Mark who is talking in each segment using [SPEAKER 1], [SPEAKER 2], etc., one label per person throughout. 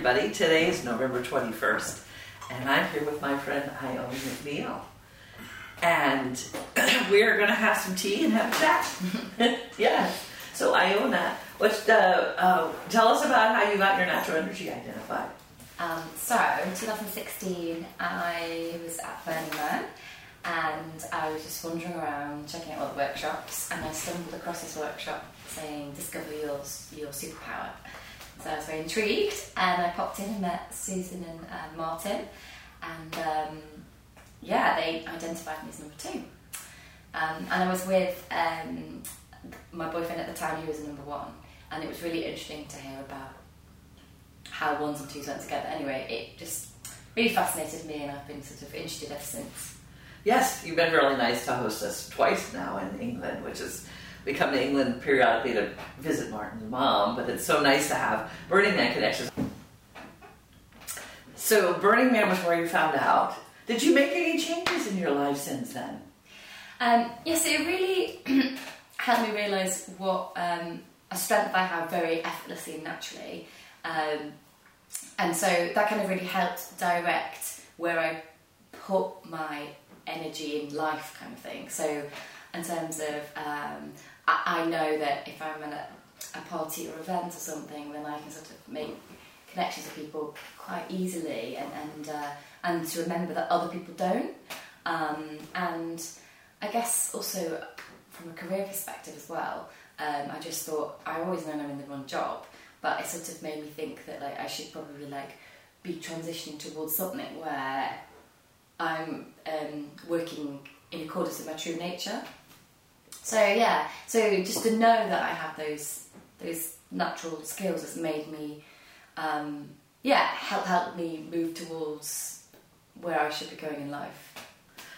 [SPEAKER 1] everybody. Today is November 21st, and I'm here with my friend Iona McNeil. And we're going to have some tea and have a chat. yeah. So, Iona, what's the, uh, tell us about how you got your natural energy identified.
[SPEAKER 2] Um, so, in 2016, I was at Burning Man and I was just wandering around checking out all the workshops, and I stumbled across this workshop saying "Discover your your superpower." So I was very intrigued, and I popped in and met Susan and uh, Martin, and um, yeah, they identified me as number two. Um, and I was with um, my boyfriend at the time; he was number one, and it was really interesting to hear about how ones and twos went together. Anyway, it just really fascinated me, and I've been sort of interested ever since.
[SPEAKER 1] Yes, you've been really nice to host us twice now in England, which is we come to England periodically to visit Martin's mom, but it's so nice to have Burning Man connections. So Burning Man was where you found out. Did you make any changes in your life since then?
[SPEAKER 2] Um, yes, it really helped me realise what um, a strength I have very effortlessly and naturally. Um, and so that kind of really helped direct where I put my energy in life, kind of thing. So, in terms of, um, I, I, know that if I'm at a party or event or something, then I can sort of make connections with people quite easily, and and uh, and to remember that other people don't. Um, and I guess also from a career perspective as well, um, I just thought I always know I'm in the wrong job, but it sort of made me think that like I should probably like be transitioning towards something where I'm um, working in accordance with my true nature. So yeah, so just to know that I have those those natural skills has made me, um, yeah, help help me move towards where I should be going in life.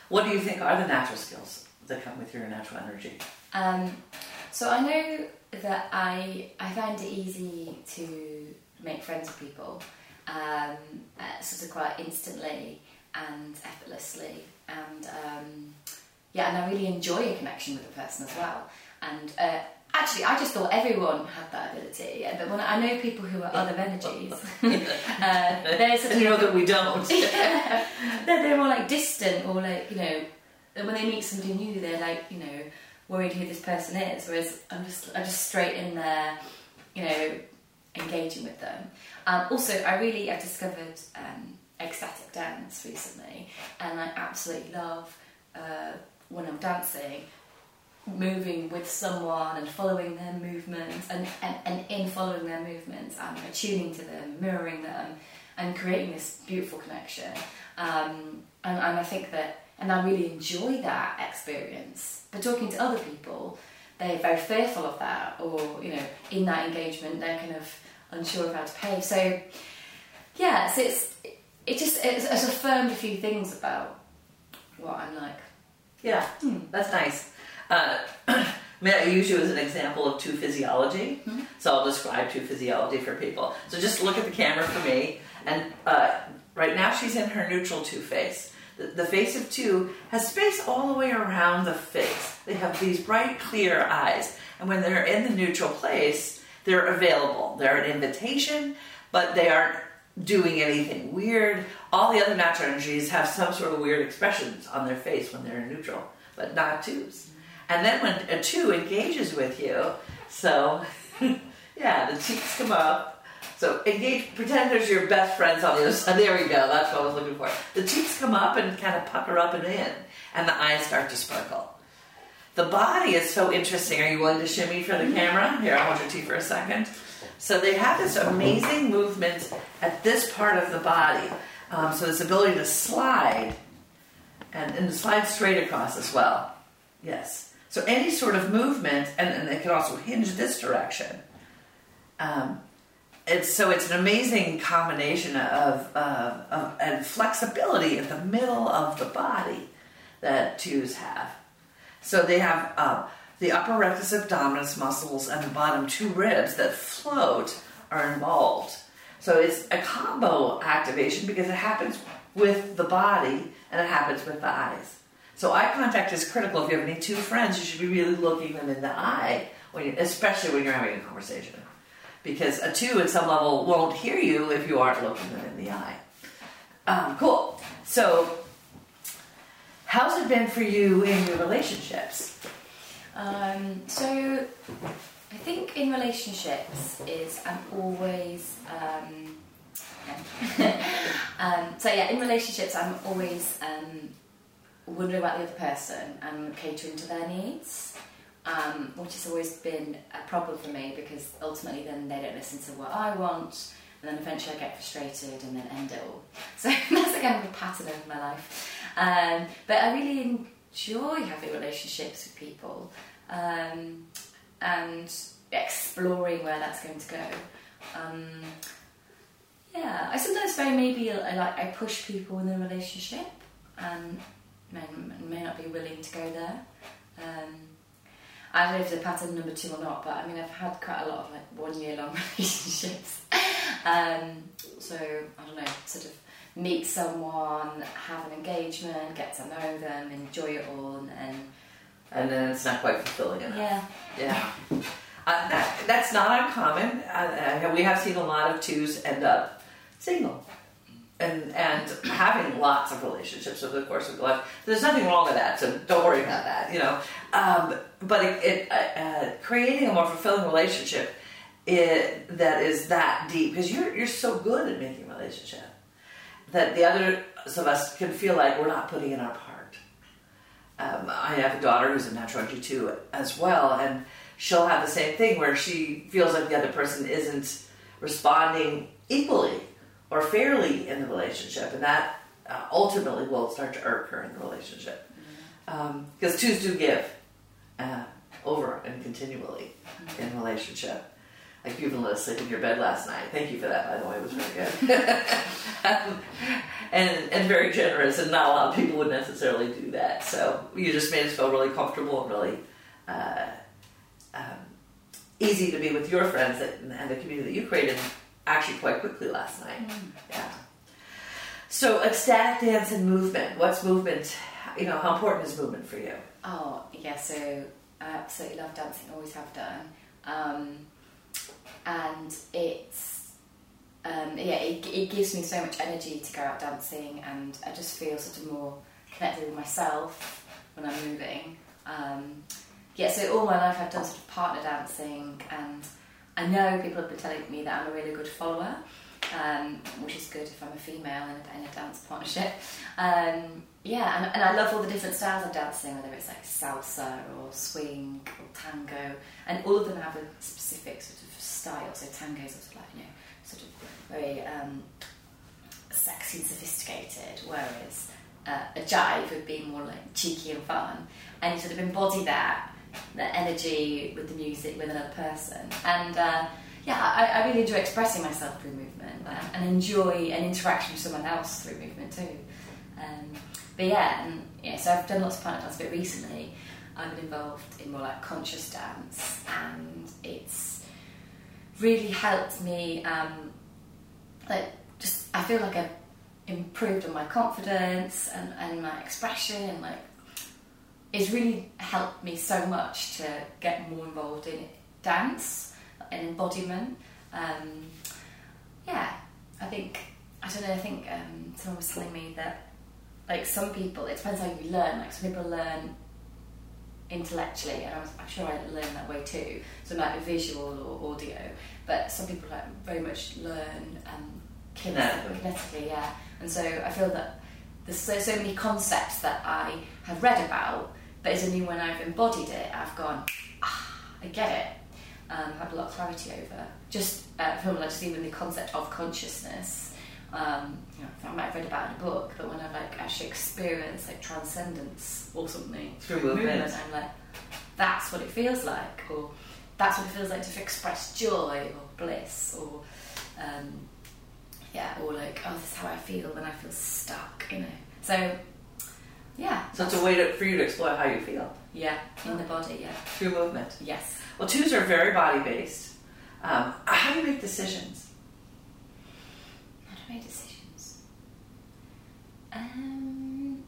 [SPEAKER 1] What do you think are the natural skills that come with your natural energy?
[SPEAKER 2] Um, so I know that I I find it easy to make friends with people, um, uh, sort of quite instantly and effortlessly. And um, yeah, and I really enjoy a connection with a person as well. And uh, actually, I just thought everyone had that ability. But when I know people who are other energies, uh,
[SPEAKER 1] they're sort you know that we don't.
[SPEAKER 2] they're, they're more like distant or like you know when they meet somebody new, they're like you know worried who this person is. Whereas I'm just I'm just straight in there, you know, engaging with them. Um, also, I really I've discovered. Um, ecstatic dance recently, and I absolutely love uh, when I'm dancing, moving with someone and following their movements, and, and, and in following their movements, I'm attuning to them, mirroring them, and creating this beautiful connection. Um, and, and I think that, and I really enjoy that experience. But talking to other people, they're very fearful of that, or you know, in that engagement, they're kind of unsure of how to pay. So, yeah, so it's it just it's, it's affirmed a few things about what I'm like.
[SPEAKER 1] Yeah, hmm. that's nice. Uh, may I use you as an example of two physiology? Mm-hmm. So I'll describe two physiology for people. So just look at the camera for me, and uh, right now she's in her neutral two face. The, the face of two has space all the way around the face. They have these bright, clear eyes, and when they're in the neutral place, they're available. They're an invitation, but they aren't doing anything weird. All the other natural energies have some sort of weird expressions on their face when they're in neutral, but not twos. And then when a two engages with you, so yeah, the cheeks come up. So engage, pretend there's your best friends on the other side. There we go. That's what I was looking for. The cheeks come up and kind of pucker up and in, and the eyes start to sparkle. The body is so interesting. Are you willing to shimmy for the mm-hmm. camera? Here, I'll hold your tea for a second. So they have this amazing movement at this part of the body. Um, so this ability to slide and, and slide straight across as well. Yes. So any sort of movement, and, and they can also hinge this direction. Um, it's so it's an amazing combination of, of, of and flexibility at the middle of the body that twos have. So they have. Uh, the upper rectus abdominis muscles and the bottom two ribs that float are involved. So it's a combo activation because it happens with the body and it happens with the eyes. So eye contact is critical. If you have any two friends, you should be really looking them in the eye, when you, especially when you're having a conversation. because a two at some level won't hear you if you aren't looking them in the eye. Um, cool. So, how's it been for you in your relationships?
[SPEAKER 2] Um, so, I think in relationships is I'm always. Um, um, so yeah, in relationships I'm always um, wondering about the other person and catering to their needs, um, which has always been a problem for me because ultimately then they don't listen to what I want, and then eventually I get frustrated and then end it all. So that's a kind of a pattern of my life. Um, but I really enjoy having relationships with people um, and exploring where that's going to go. Um, yeah, I sometimes find maybe I like I push people in a relationship and may, may not be willing to go there. Um, I don't know if a pattern number two or not, but I mean I've had quite a lot of like one year long relationships. um, so I don't know, sort of meet someone, have an engagement, get to know them, enjoy it all, and, and
[SPEAKER 1] And then it's not quite fulfilling enough.
[SPEAKER 2] yeah,
[SPEAKER 1] Yeah. Uh, that, that's not uncommon. Uh, uh, we have seen a lot of twos end up single and and having lots of relationships over the course of life. There's nothing wrong with that, so don't worry about that. You know, um, but it, it uh, uh, creating a more fulfilling relationship it, that is that deep because you're you're so good at making a relationship that the others of us can feel like we're not putting in our part. Um, I have a daughter who's a natural G2 as well, and she'll have the same thing where she feels like the other person isn't responding equally or fairly in the relationship, and that uh, ultimately will start to irk her in the relationship. Because twos do give uh, over and continually in relationship. Like you even let us sleep in your bed last night. Thank you for that, by the way. It was very good. um, and, and very generous, and not a lot of people would necessarily do that. So you just made us feel really comfortable and really uh, um, easy to be with your friends that, and the community that you created actually quite quickly last night. Yeah. So ecstatic dance and movement. What's movement? You know, how important is movement for you?
[SPEAKER 2] Oh, yeah, so I absolutely love dancing, always have done. Um, and it's, um, yeah, it, it gives me so much energy to go out dancing, and I just feel sort of more connected with myself when I'm moving. Um, yeah, so all my life I've done sort of partner dancing, and I know people have been telling me that I'm a really good follower, um, which is good if I'm a female in a, in a dance partnership. Um, yeah, and, and I love all the different styles of dancing, whether it's like salsa or swing or tango, and all of them have a specific sort of style. So tango is sort of like, you know, sort of very um, sexy and sophisticated, whereas uh, a jive would be more like cheeky and fun, and you sort of embody that that energy with the music with another person. And uh, yeah, I, I really enjoy expressing myself through movement uh, and enjoy an interaction with someone else through movement too. Um, but yeah, and yeah, so I've done lots of partner dance, but recently I've been involved in more like conscious dance, and it's really helped me. Um, like, just I feel like I've improved on my confidence and, and my expression, and like it's really helped me so much to get more involved in dance and embodiment. Um, yeah, I think I don't know. I think um, someone was telling me that like some people, it depends how you learn. Like some people learn intellectually, and I was, I'm sure I learned that way too. So like visual or audio, but some people like very much learn um,
[SPEAKER 1] Kinetically.
[SPEAKER 2] kinetically, yeah. And so I feel that there's so, so many concepts that I have read about, but it's only when I've embodied it, I've gone, ah, I get it. Um, had a lot of clarity over just uh, from like just even the concept of consciousness. Um, you know, I might have read about it in a book, but when I've like actually experienced like transcendence or something
[SPEAKER 1] Through movement.
[SPEAKER 2] I'm like, that's what it feels like, or that's what it feels like to express joy or bliss, or um, yeah, or like, oh, this is how I feel when I feel stuck, you know. So, yeah,
[SPEAKER 1] So it's a way to, for you to explore how you feel
[SPEAKER 2] yeah, in the body, yeah,
[SPEAKER 1] through movement.
[SPEAKER 2] yes.
[SPEAKER 1] Well, twos are very body based. Um, how do you make decisions?
[SPEAKER 2] How do I make decisions? Um,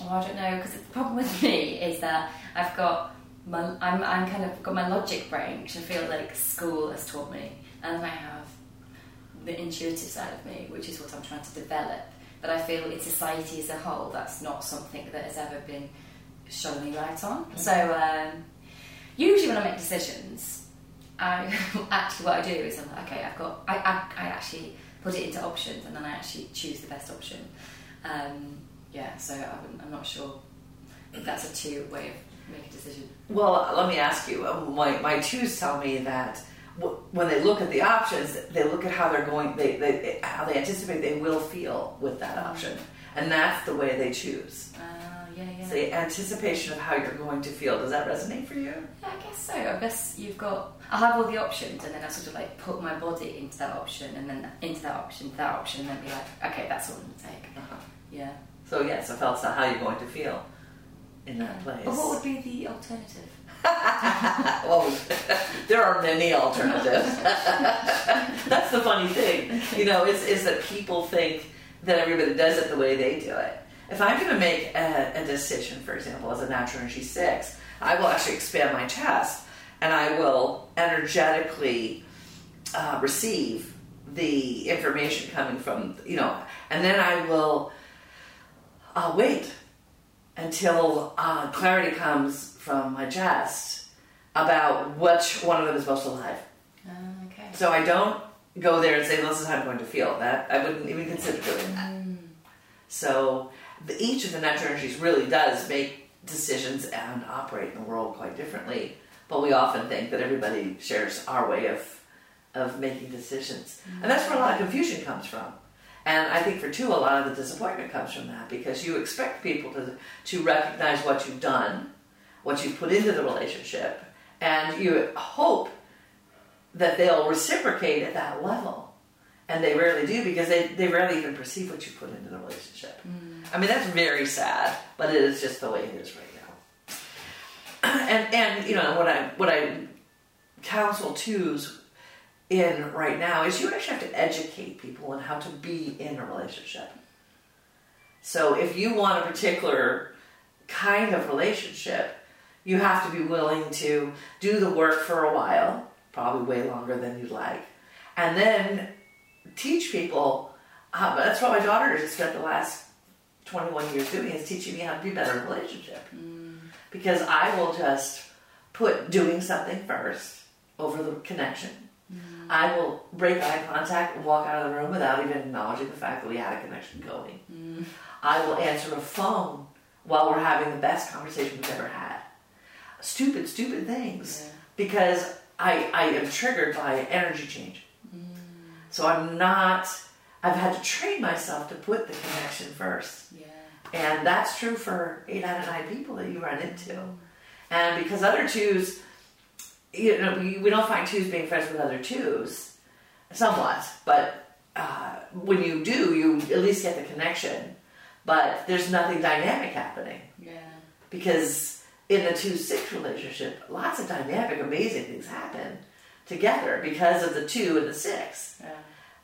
[SPEAKER 2] oh, I don't know because the problem with me is that I've got my I'm, I'm kind of got my logic brain, which I feel like school has taught me, and then I have the intuitive side of me, which is what I'm trying to develop. But I feel in society as a whole, that's not something that has ever been shown me right on.
[SPEAKER 1] Mm-hmm.
[SPEAKER 2] So um, usually when I make decisions, I actually what I do is I'm like, okay, I've got I, I, I actually put it into options and then I actually choose the best option. Um, yeah, so I I'm not sure if that's a two way of making a decision.
[SPEAKER 1] Well, let me ask you. uh, My my twos tell me that when they look at the options, they look at how they're going. They, they how they anticipate they will feel with that option, and that's the way they choose.
[SPEAKER 2] Uh, yeah, yeah.
[SPEAKER 1] The anticipation of how you're going to feel. Does that resonate for you?
[SPEAKER 2] Yeah, I guess so. I guess you've got. I have all the options, and then I sort of like put my body into that option, and then into that option, that option, and then be like, okay, that's what I'm gonna take.
[SPEAKER 1] Uh-huh.
[SPEAKER 2] Yeah.
[SPEAKER 1] So yes, I felt how you're going to feel in that
[SPEAKER 2] Yeah.
[SPEAKER 1] place.
[SPEAKER 2] But what would be the alternative?
[SPEAKER 1] well, there are many alternatives. That's the funny thing, you know, is, is that people think that everybody does it the way they do it. If I'm going to make a, a decision, for example, as a natural energy six, I will actually expand my chest and I will energetically uh, receive the information coming from, you know, and then I will uh, wait until uh, clarity comes from my chest about which one of them is most alive.
[SPEAKER 2] Uh, okay.
[SPEAKER 1] So I don't go there and say, "This is how I'm going to feel." That I wouldn't even consider doing that.
[SPEAKER 2] Mm.
[SPEAKER 1] So each of the natural energies really does make decisions and operate in the world quite differently. But we often think that everybody shares our way of of making decisions, and that's where a lot of confusion comes from. And I think for two, a lot of the disappointment comes from that because you expect people to to recognize what you've done, what you've put into the relationship, and you hope that they'll reciprocate at that level. And they rarely do because they, they rarely even perceive what you put into the relationship. Mm. I mean, that's very sad, but it is just the way it is right now. And, and you know, what I, what I counsel twos in right now is you actually have to educate people on how to be in a relationship. So if you want a particular kind of relationship, you have to be willing to do the work for a while, probably way longer than you'd like, and then teach people. Uh, that's what my daughter has spent the last 21 years doing is teaching me how to be better in a relationship. Mm. Because I will just put doing something first over the connection. Mm. I will break eye contact and walk out of the room without even acknowledging the fact that we had a connection going. Mm. I will answer a phone while we're having the best conversation we've ever had. Stupid, stupid things.
[SPEAKER 2] Yeah.
[SPEAKER 1] Because I, I am triggered by energy change. So I'm not, I've had to train myself to put the connection first.
[SPEAKER 2] Yeah.
[SPEAKER 1] And that's true for eight out of nine people that you run into. And because other twos, you know, we, we don't find twos being friends with other twos, somewhat, but uh, when you do, you at least get the connection. But there's nothing dynamic happening
[SPEAKER 2] Yeah.
[SPEAKER 1] because in the two six relationship, lots of dynamic, amazing things happen together because of the two and the six.
[SPEAKER 2] Yeah.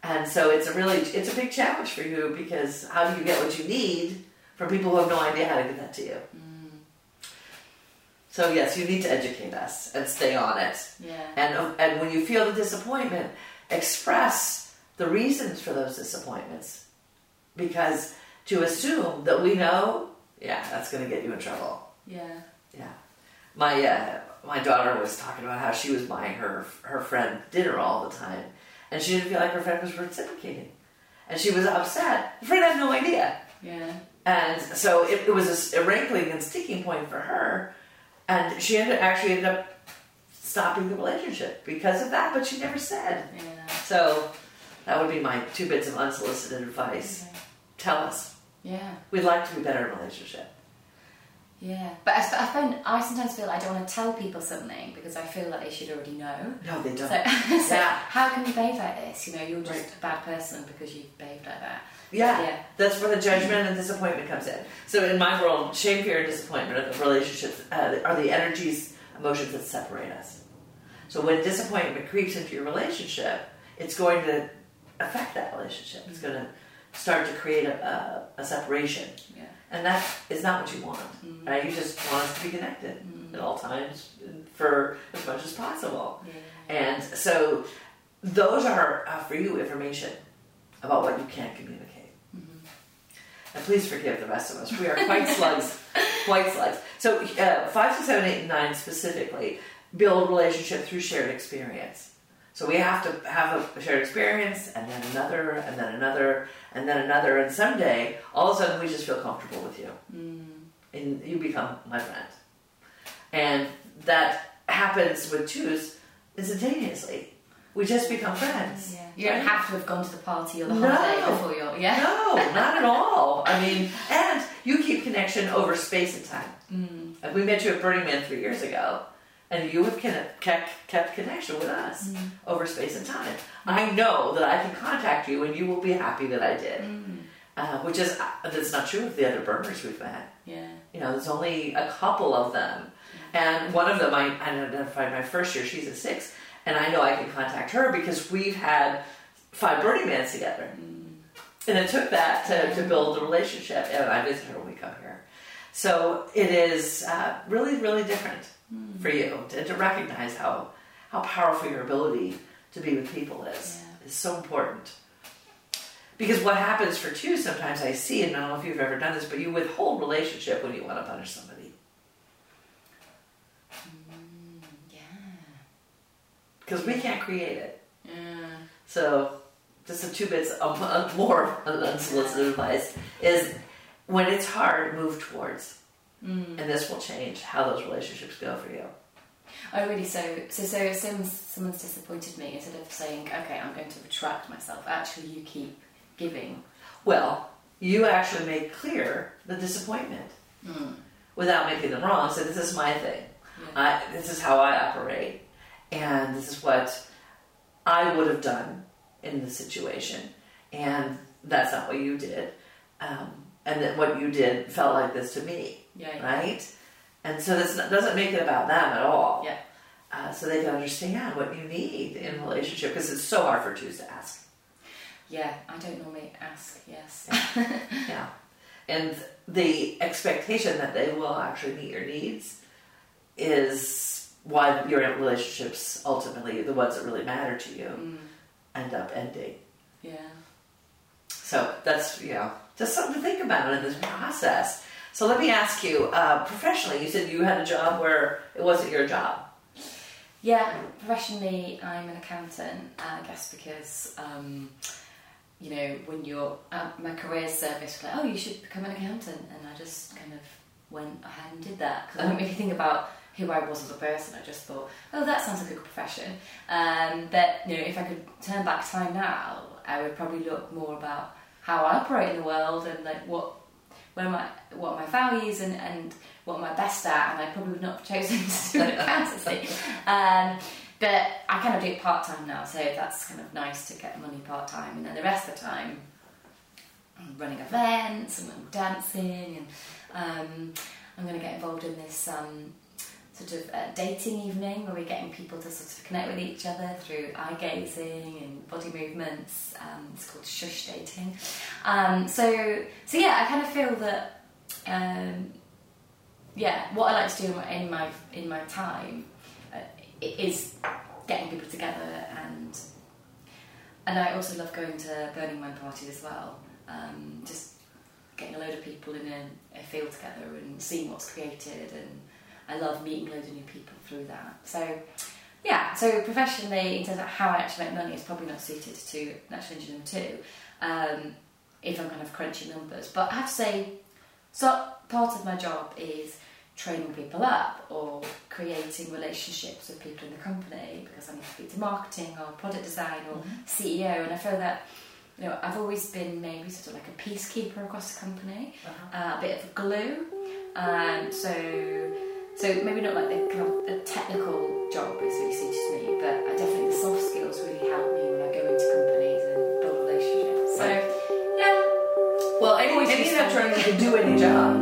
[SPEAKER 1] And so it's a really it's a big challenge for you because how do you get what you need from people who have no idea how to get that to you? So yes, you need to educate us and stay on it.
[SPEAKER 2] Yeah.
[SPEAKER 1] And and when you feel the disappointment, express the reasons for those disappointments. Because to assume that we know, yeah, that's going to get you in trouble.
[SPEAKER 2] Yeah.
[SPEAKER 1] Yeah. My uh, my daughter was talking about how she was buying her her friend dinner all the time, and she didn't feel like her friend was reciprocating, and she was upset. The friend had no idea,
[SPEAKER 2] Yeah.
[SPEAKER 1] and so it, it was a rankling and sticking point for her, and she ended actually ended up stopping the relationship because of that. But she never said.
[SPEAKER 2] Yeah.
[SPEAKER 1] So that would be my two bits of unsolicited advice. Tell us.
[SPEAKER 2] Yeah.
[SPEAKER 1] We'd like to be better in a relationship.
[SPEAKER 2] Yeah. But I, I find I sometimes feel I don't want to tell people something because I feel like they should already know.
[SPEAKER 1] No, they don't.
[SPEAKER 2] so
[SPEAKER 1] Yeah.
[SPEAKER 2] how can you behave like this? You know, you're just
[SPEAKER 1] Right.
[SPEAKER 2] a bad person because you behaved like that.
[SPEAKER 1] Yeah,
[SPEAKER 2] Yeah.
[SPEAKER 1] that's where the judgment and disappointment comes in. So in my world, shame, fear, and disappointment are the relationships, uh, are the energies, emotions that separate us. So when disappointment creeps into your relationship, it's going to affect that relationship. It's going to start to create a, a, a separation,
[SPEAKER 2] Yeah.
[SPEAKER 1] And that is not what you want.
[SPEAKER 2] Mm.
[SPEAKER 1] Right? You just want us to be connected at all times for as much as possible.
[SPEAKER 2] Yeah.
[SPEAKER 1] And so those are uh, for you information about what you can't communicate. And please forgive the rest of us. We are quite slugs, quite slugs. So uh, five, six, seven, eight, and nine specifically build relationship through shared experience. So we have to have a shared experience, and then another, and then another, and then another, and someday, all of a sudden, we just feel comfortable with you, and you become my friend. And that happens with twos instantaneously. We just become friends.
[SPEAKER 2] Yeah. You don't have to have gone to the party or the
[SPEAKER 1] No.
[SPEAKER 2] holiday before you're. Yeah.
[SPEAKER 1] No, not at all. I mean, and you keep connection over space and time.
[SPEAKER 2] Mm.
[SPEAKER 1] Like we met you at Burning Man three years ago, and you have kept, kept connection with us
[SPEAKER 2] Mm.
[SPEAKER 1] over space and time. I know that I can contact you, and you will be happy that I did.
[SPEAKER 2] Mm.
[SPEAKER 1] Uh, which is uh, that's not true of the other burners we've met.
[SPEAKER 2] Yeah.
[SPEAKER 1] You know, there's only a couple of them, and one of them I, I identified my first year. She's a six, and I know I can contact her because we've had five Burning Mans together. And it took that to, to build the relationship. And I visit her when we come here. So it is uh, really, really different for you to, to recognize how, how powerful your ability to be with people is.
[SPEAKER 2] Yeah.
[SPEAKER 1] is so important. Because what happens for two sometimes I see, and I don't know if you've ever done this, but you withhold relationship when you want to punish somebody.
[SPEAKER 2] Yeah.
[SPEAKER 1] Because we can't create it.
[SPEAKER 2] Yeah.
[SPEAKER 1] So, just the two bits of of more unsolicited advice is when it's hard, move towards.
[SPEAKER 2] Mm.
[SPEAKER 1] And this will change how those relationships go for you.
[SPEAKER 2] Oh, really? So, so, so if someone's, someone's disappointed me, instead of saying, okay, I'm going to retract myself, actually, you keep giving.
[SPEAKER 1] Well, you actually make clear the disappointment
[SPEAKER 2] Mm.
[SPEAKER 1] without making them wrong. So, this is my thing.
[SPEAKER 2] Yeah.
[SPEAKER 1] I, this is how I operate. And this is what I would have done in the situation. And that's not what you did. Um, and that what you did felt like this to me.
[SPEAKER 2] yeah. yeah.
[SPEAKER 1] right? And so this doesn't make it about them at all.
[SPEAKER 2] Yeah.
[SPEAKER 1] Uh, so they can understand what you need in a relationship because it's so hard for twos to ask.
[SPEAKER 2] Yeah, I don't normally ask, yes.
[SPEAKER 1] Yeah. And the expectation that they will actually meet your needs is why your relationships, ultimately, the ones that really matter to you,
[SPEAKER 2] Mm.
[SPEAKER 1] end up ending.
[SPEAKER 2] Yeah.
[SPEAKER 1] So that's, you know, just something to think about in this process. So let me ask you, uh, professionally, you said you had a job where it wasn't your job.
[SPEAKER 2] Yeah, professionally, I'm an accountant, I guess because, um, you know, when you're at my career service, like, oh, you should become an accountant. And I just kind of went ahead and did that because I didn't really think about who I was as a person. I just thought, oh, that sounds like a good profession. Um, but, you know, if I could turn back time now, I would probably look more about how I operate in the world and like what where my what are my values and, and what am I best at and I probably would not have chosen to do an accountancy. Um, but I kind of do it part time now, so that's kind of nice to get money part time, and then the rest of the time, I'm running events and I'm dancing, and um, I'm going to get involved in this um, sort of uh, dating evening where we're getting people to sort of connect with each other through eye gazing and body movements. Um, it's called shush dating. Um, so, so yeah, I kind of feel that. Um, yeah, what I like to do in my in my, in my time uh, is getting people together and and I also love going to Burning Man parties as well. Um, just getting a load of people in a, a field together and seeing what's created, and I love meeting loads of new people through that. So yeah, so professionally, in terms of how I actually make money, it's probably not suited to natural energy two. Um, if I'm kind of crunching numbers, but I have to say, so part of my job is training people up or creating relationships with people in the company because I need to speak to marketing or product design or CEO, and I feel that you know I've always been maybe sort of like a peacekeeper across the company, uh, a bit of glue, and so so maybe not like the kind of the technical job is really suited to me, but I definitely the soft skills really help me when I go into companies and build relationships. So yeah,
[SPEAKER 1] Well, any,
[SPEAKER 2] Always
[SPEAKER 1] any
[SPEAKER 2] useful.
[SPEAKER 1] veteran can do any job.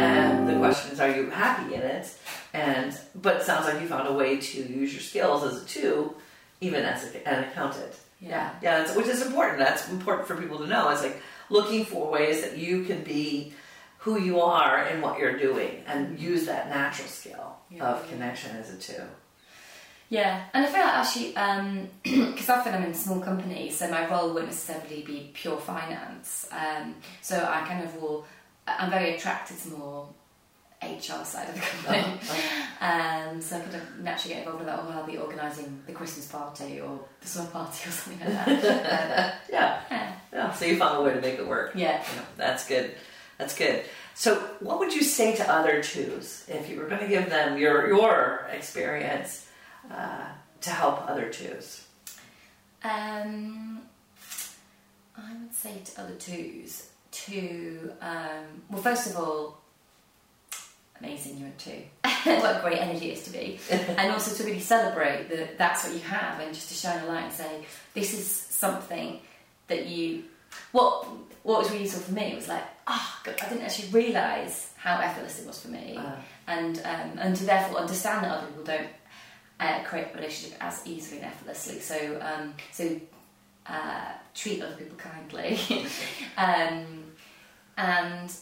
[SPEAKER 1] And the question is, are you happy in it? And but it sounds like you found a way to use your skills as a two, even as a, an accountant.
[SPEAKER 2] yeah,
[SPEAKER 1] Yeah, which is important. That's important for people to know. It's like looking for ways that you can be who you are and what you're doing and use that natural skill
[SPEAKER 2] Yeah,
[SPEAKER 1] of
[SPEAKER 2] yeah.
[SPEAKER 1] connection as a two.
[SPEAKER 2] Yeah, and I feel like actually, because often I'm in small companies, so my role won't necessarily be pure finance. Um, so I kind of will, I'm very attracted to more HR side of the company. Um, so I kind of naturally get involved with that, or I'll be organising the Christmas party or the summer party or something like that.
[SPEAKER 1] yeah.
[SPEAKER 2] yeah.
[SPEAKER 1] Yeah. So you found a way to make it work.
[SPEAKER 2] Yeah.
[SPEAKER 1] Yeah, that's good. That's good. So, what would you say to other twos if you were going to give them your your experience uh, to help other twos?
[SPEAKER 2] Um, I would say to other twos to um, well, first of all, amazing you're a two. what a great energy it is to be, and also to really celebrate that that's what you have, and just to shine a light and say this is something that you. What what was really useful for me was like, oh, God, I didn't actually realise how effortless it was for me,
[SPEAKER 1] Uh,
[SPEAKER 2] and um, and to therefore understand that other people don't uh, create a relationship as easily and effortlessly. So um, so uh, treat other people kindly, um, and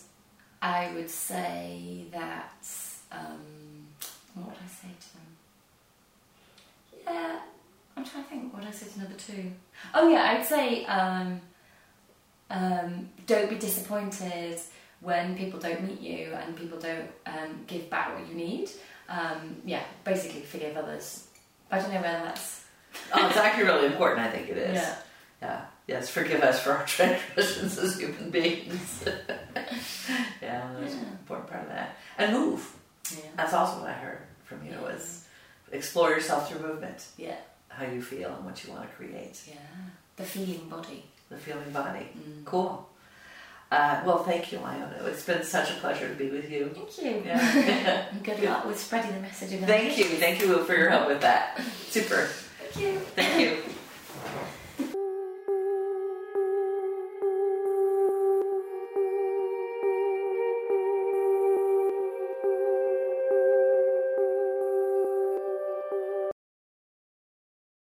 [SPEAKER 2] I would say that um, what would I say to them? Yeah, I'm trying to think. What would I say to number two? Oh yeah, I'd say um, don't be disappointed when people don't meet you and people don't um, give back what you need. Um, yeah, basically forgive others. I don't know whether that's
[SPEAKER 1] oh, it's actually really important. I think it is.
[SPEAKER 2] yeah.
[SPEAKER 1] Yeah. Yes. Forgive us for our transgressions as human beings. yeah, that's an
[SPEAKER 2] Yeah.
[SPEAKER 1] important part of that. And move.
[SPEAKER 2] Yeah.
[SPEAKER 1] That's also what I heard from you was explore yourself through movement,
[SPEAKER 2] Yeah.
[SPEAKER 1] how you feel and what you want to create,
[SPEAKER 2] Yeah. The feeling body.
[SPEAKER 1] The feeling body.
[SPEAKER 2] Mm.
[SPEAKER 1] Cool. Uh, well, thank you, Iona. It's been such a pleasure to be with you.
[SPEAKER 2] Thank you.
[SPEAKER 1] Yeah.
[SPEAKER 2] good luck with spreading the message
[SPEAKER 1] thank you. Thank you for your help with that. Super.
[SPEAKER 2] Thank you.
[SPEAKER 1] Thank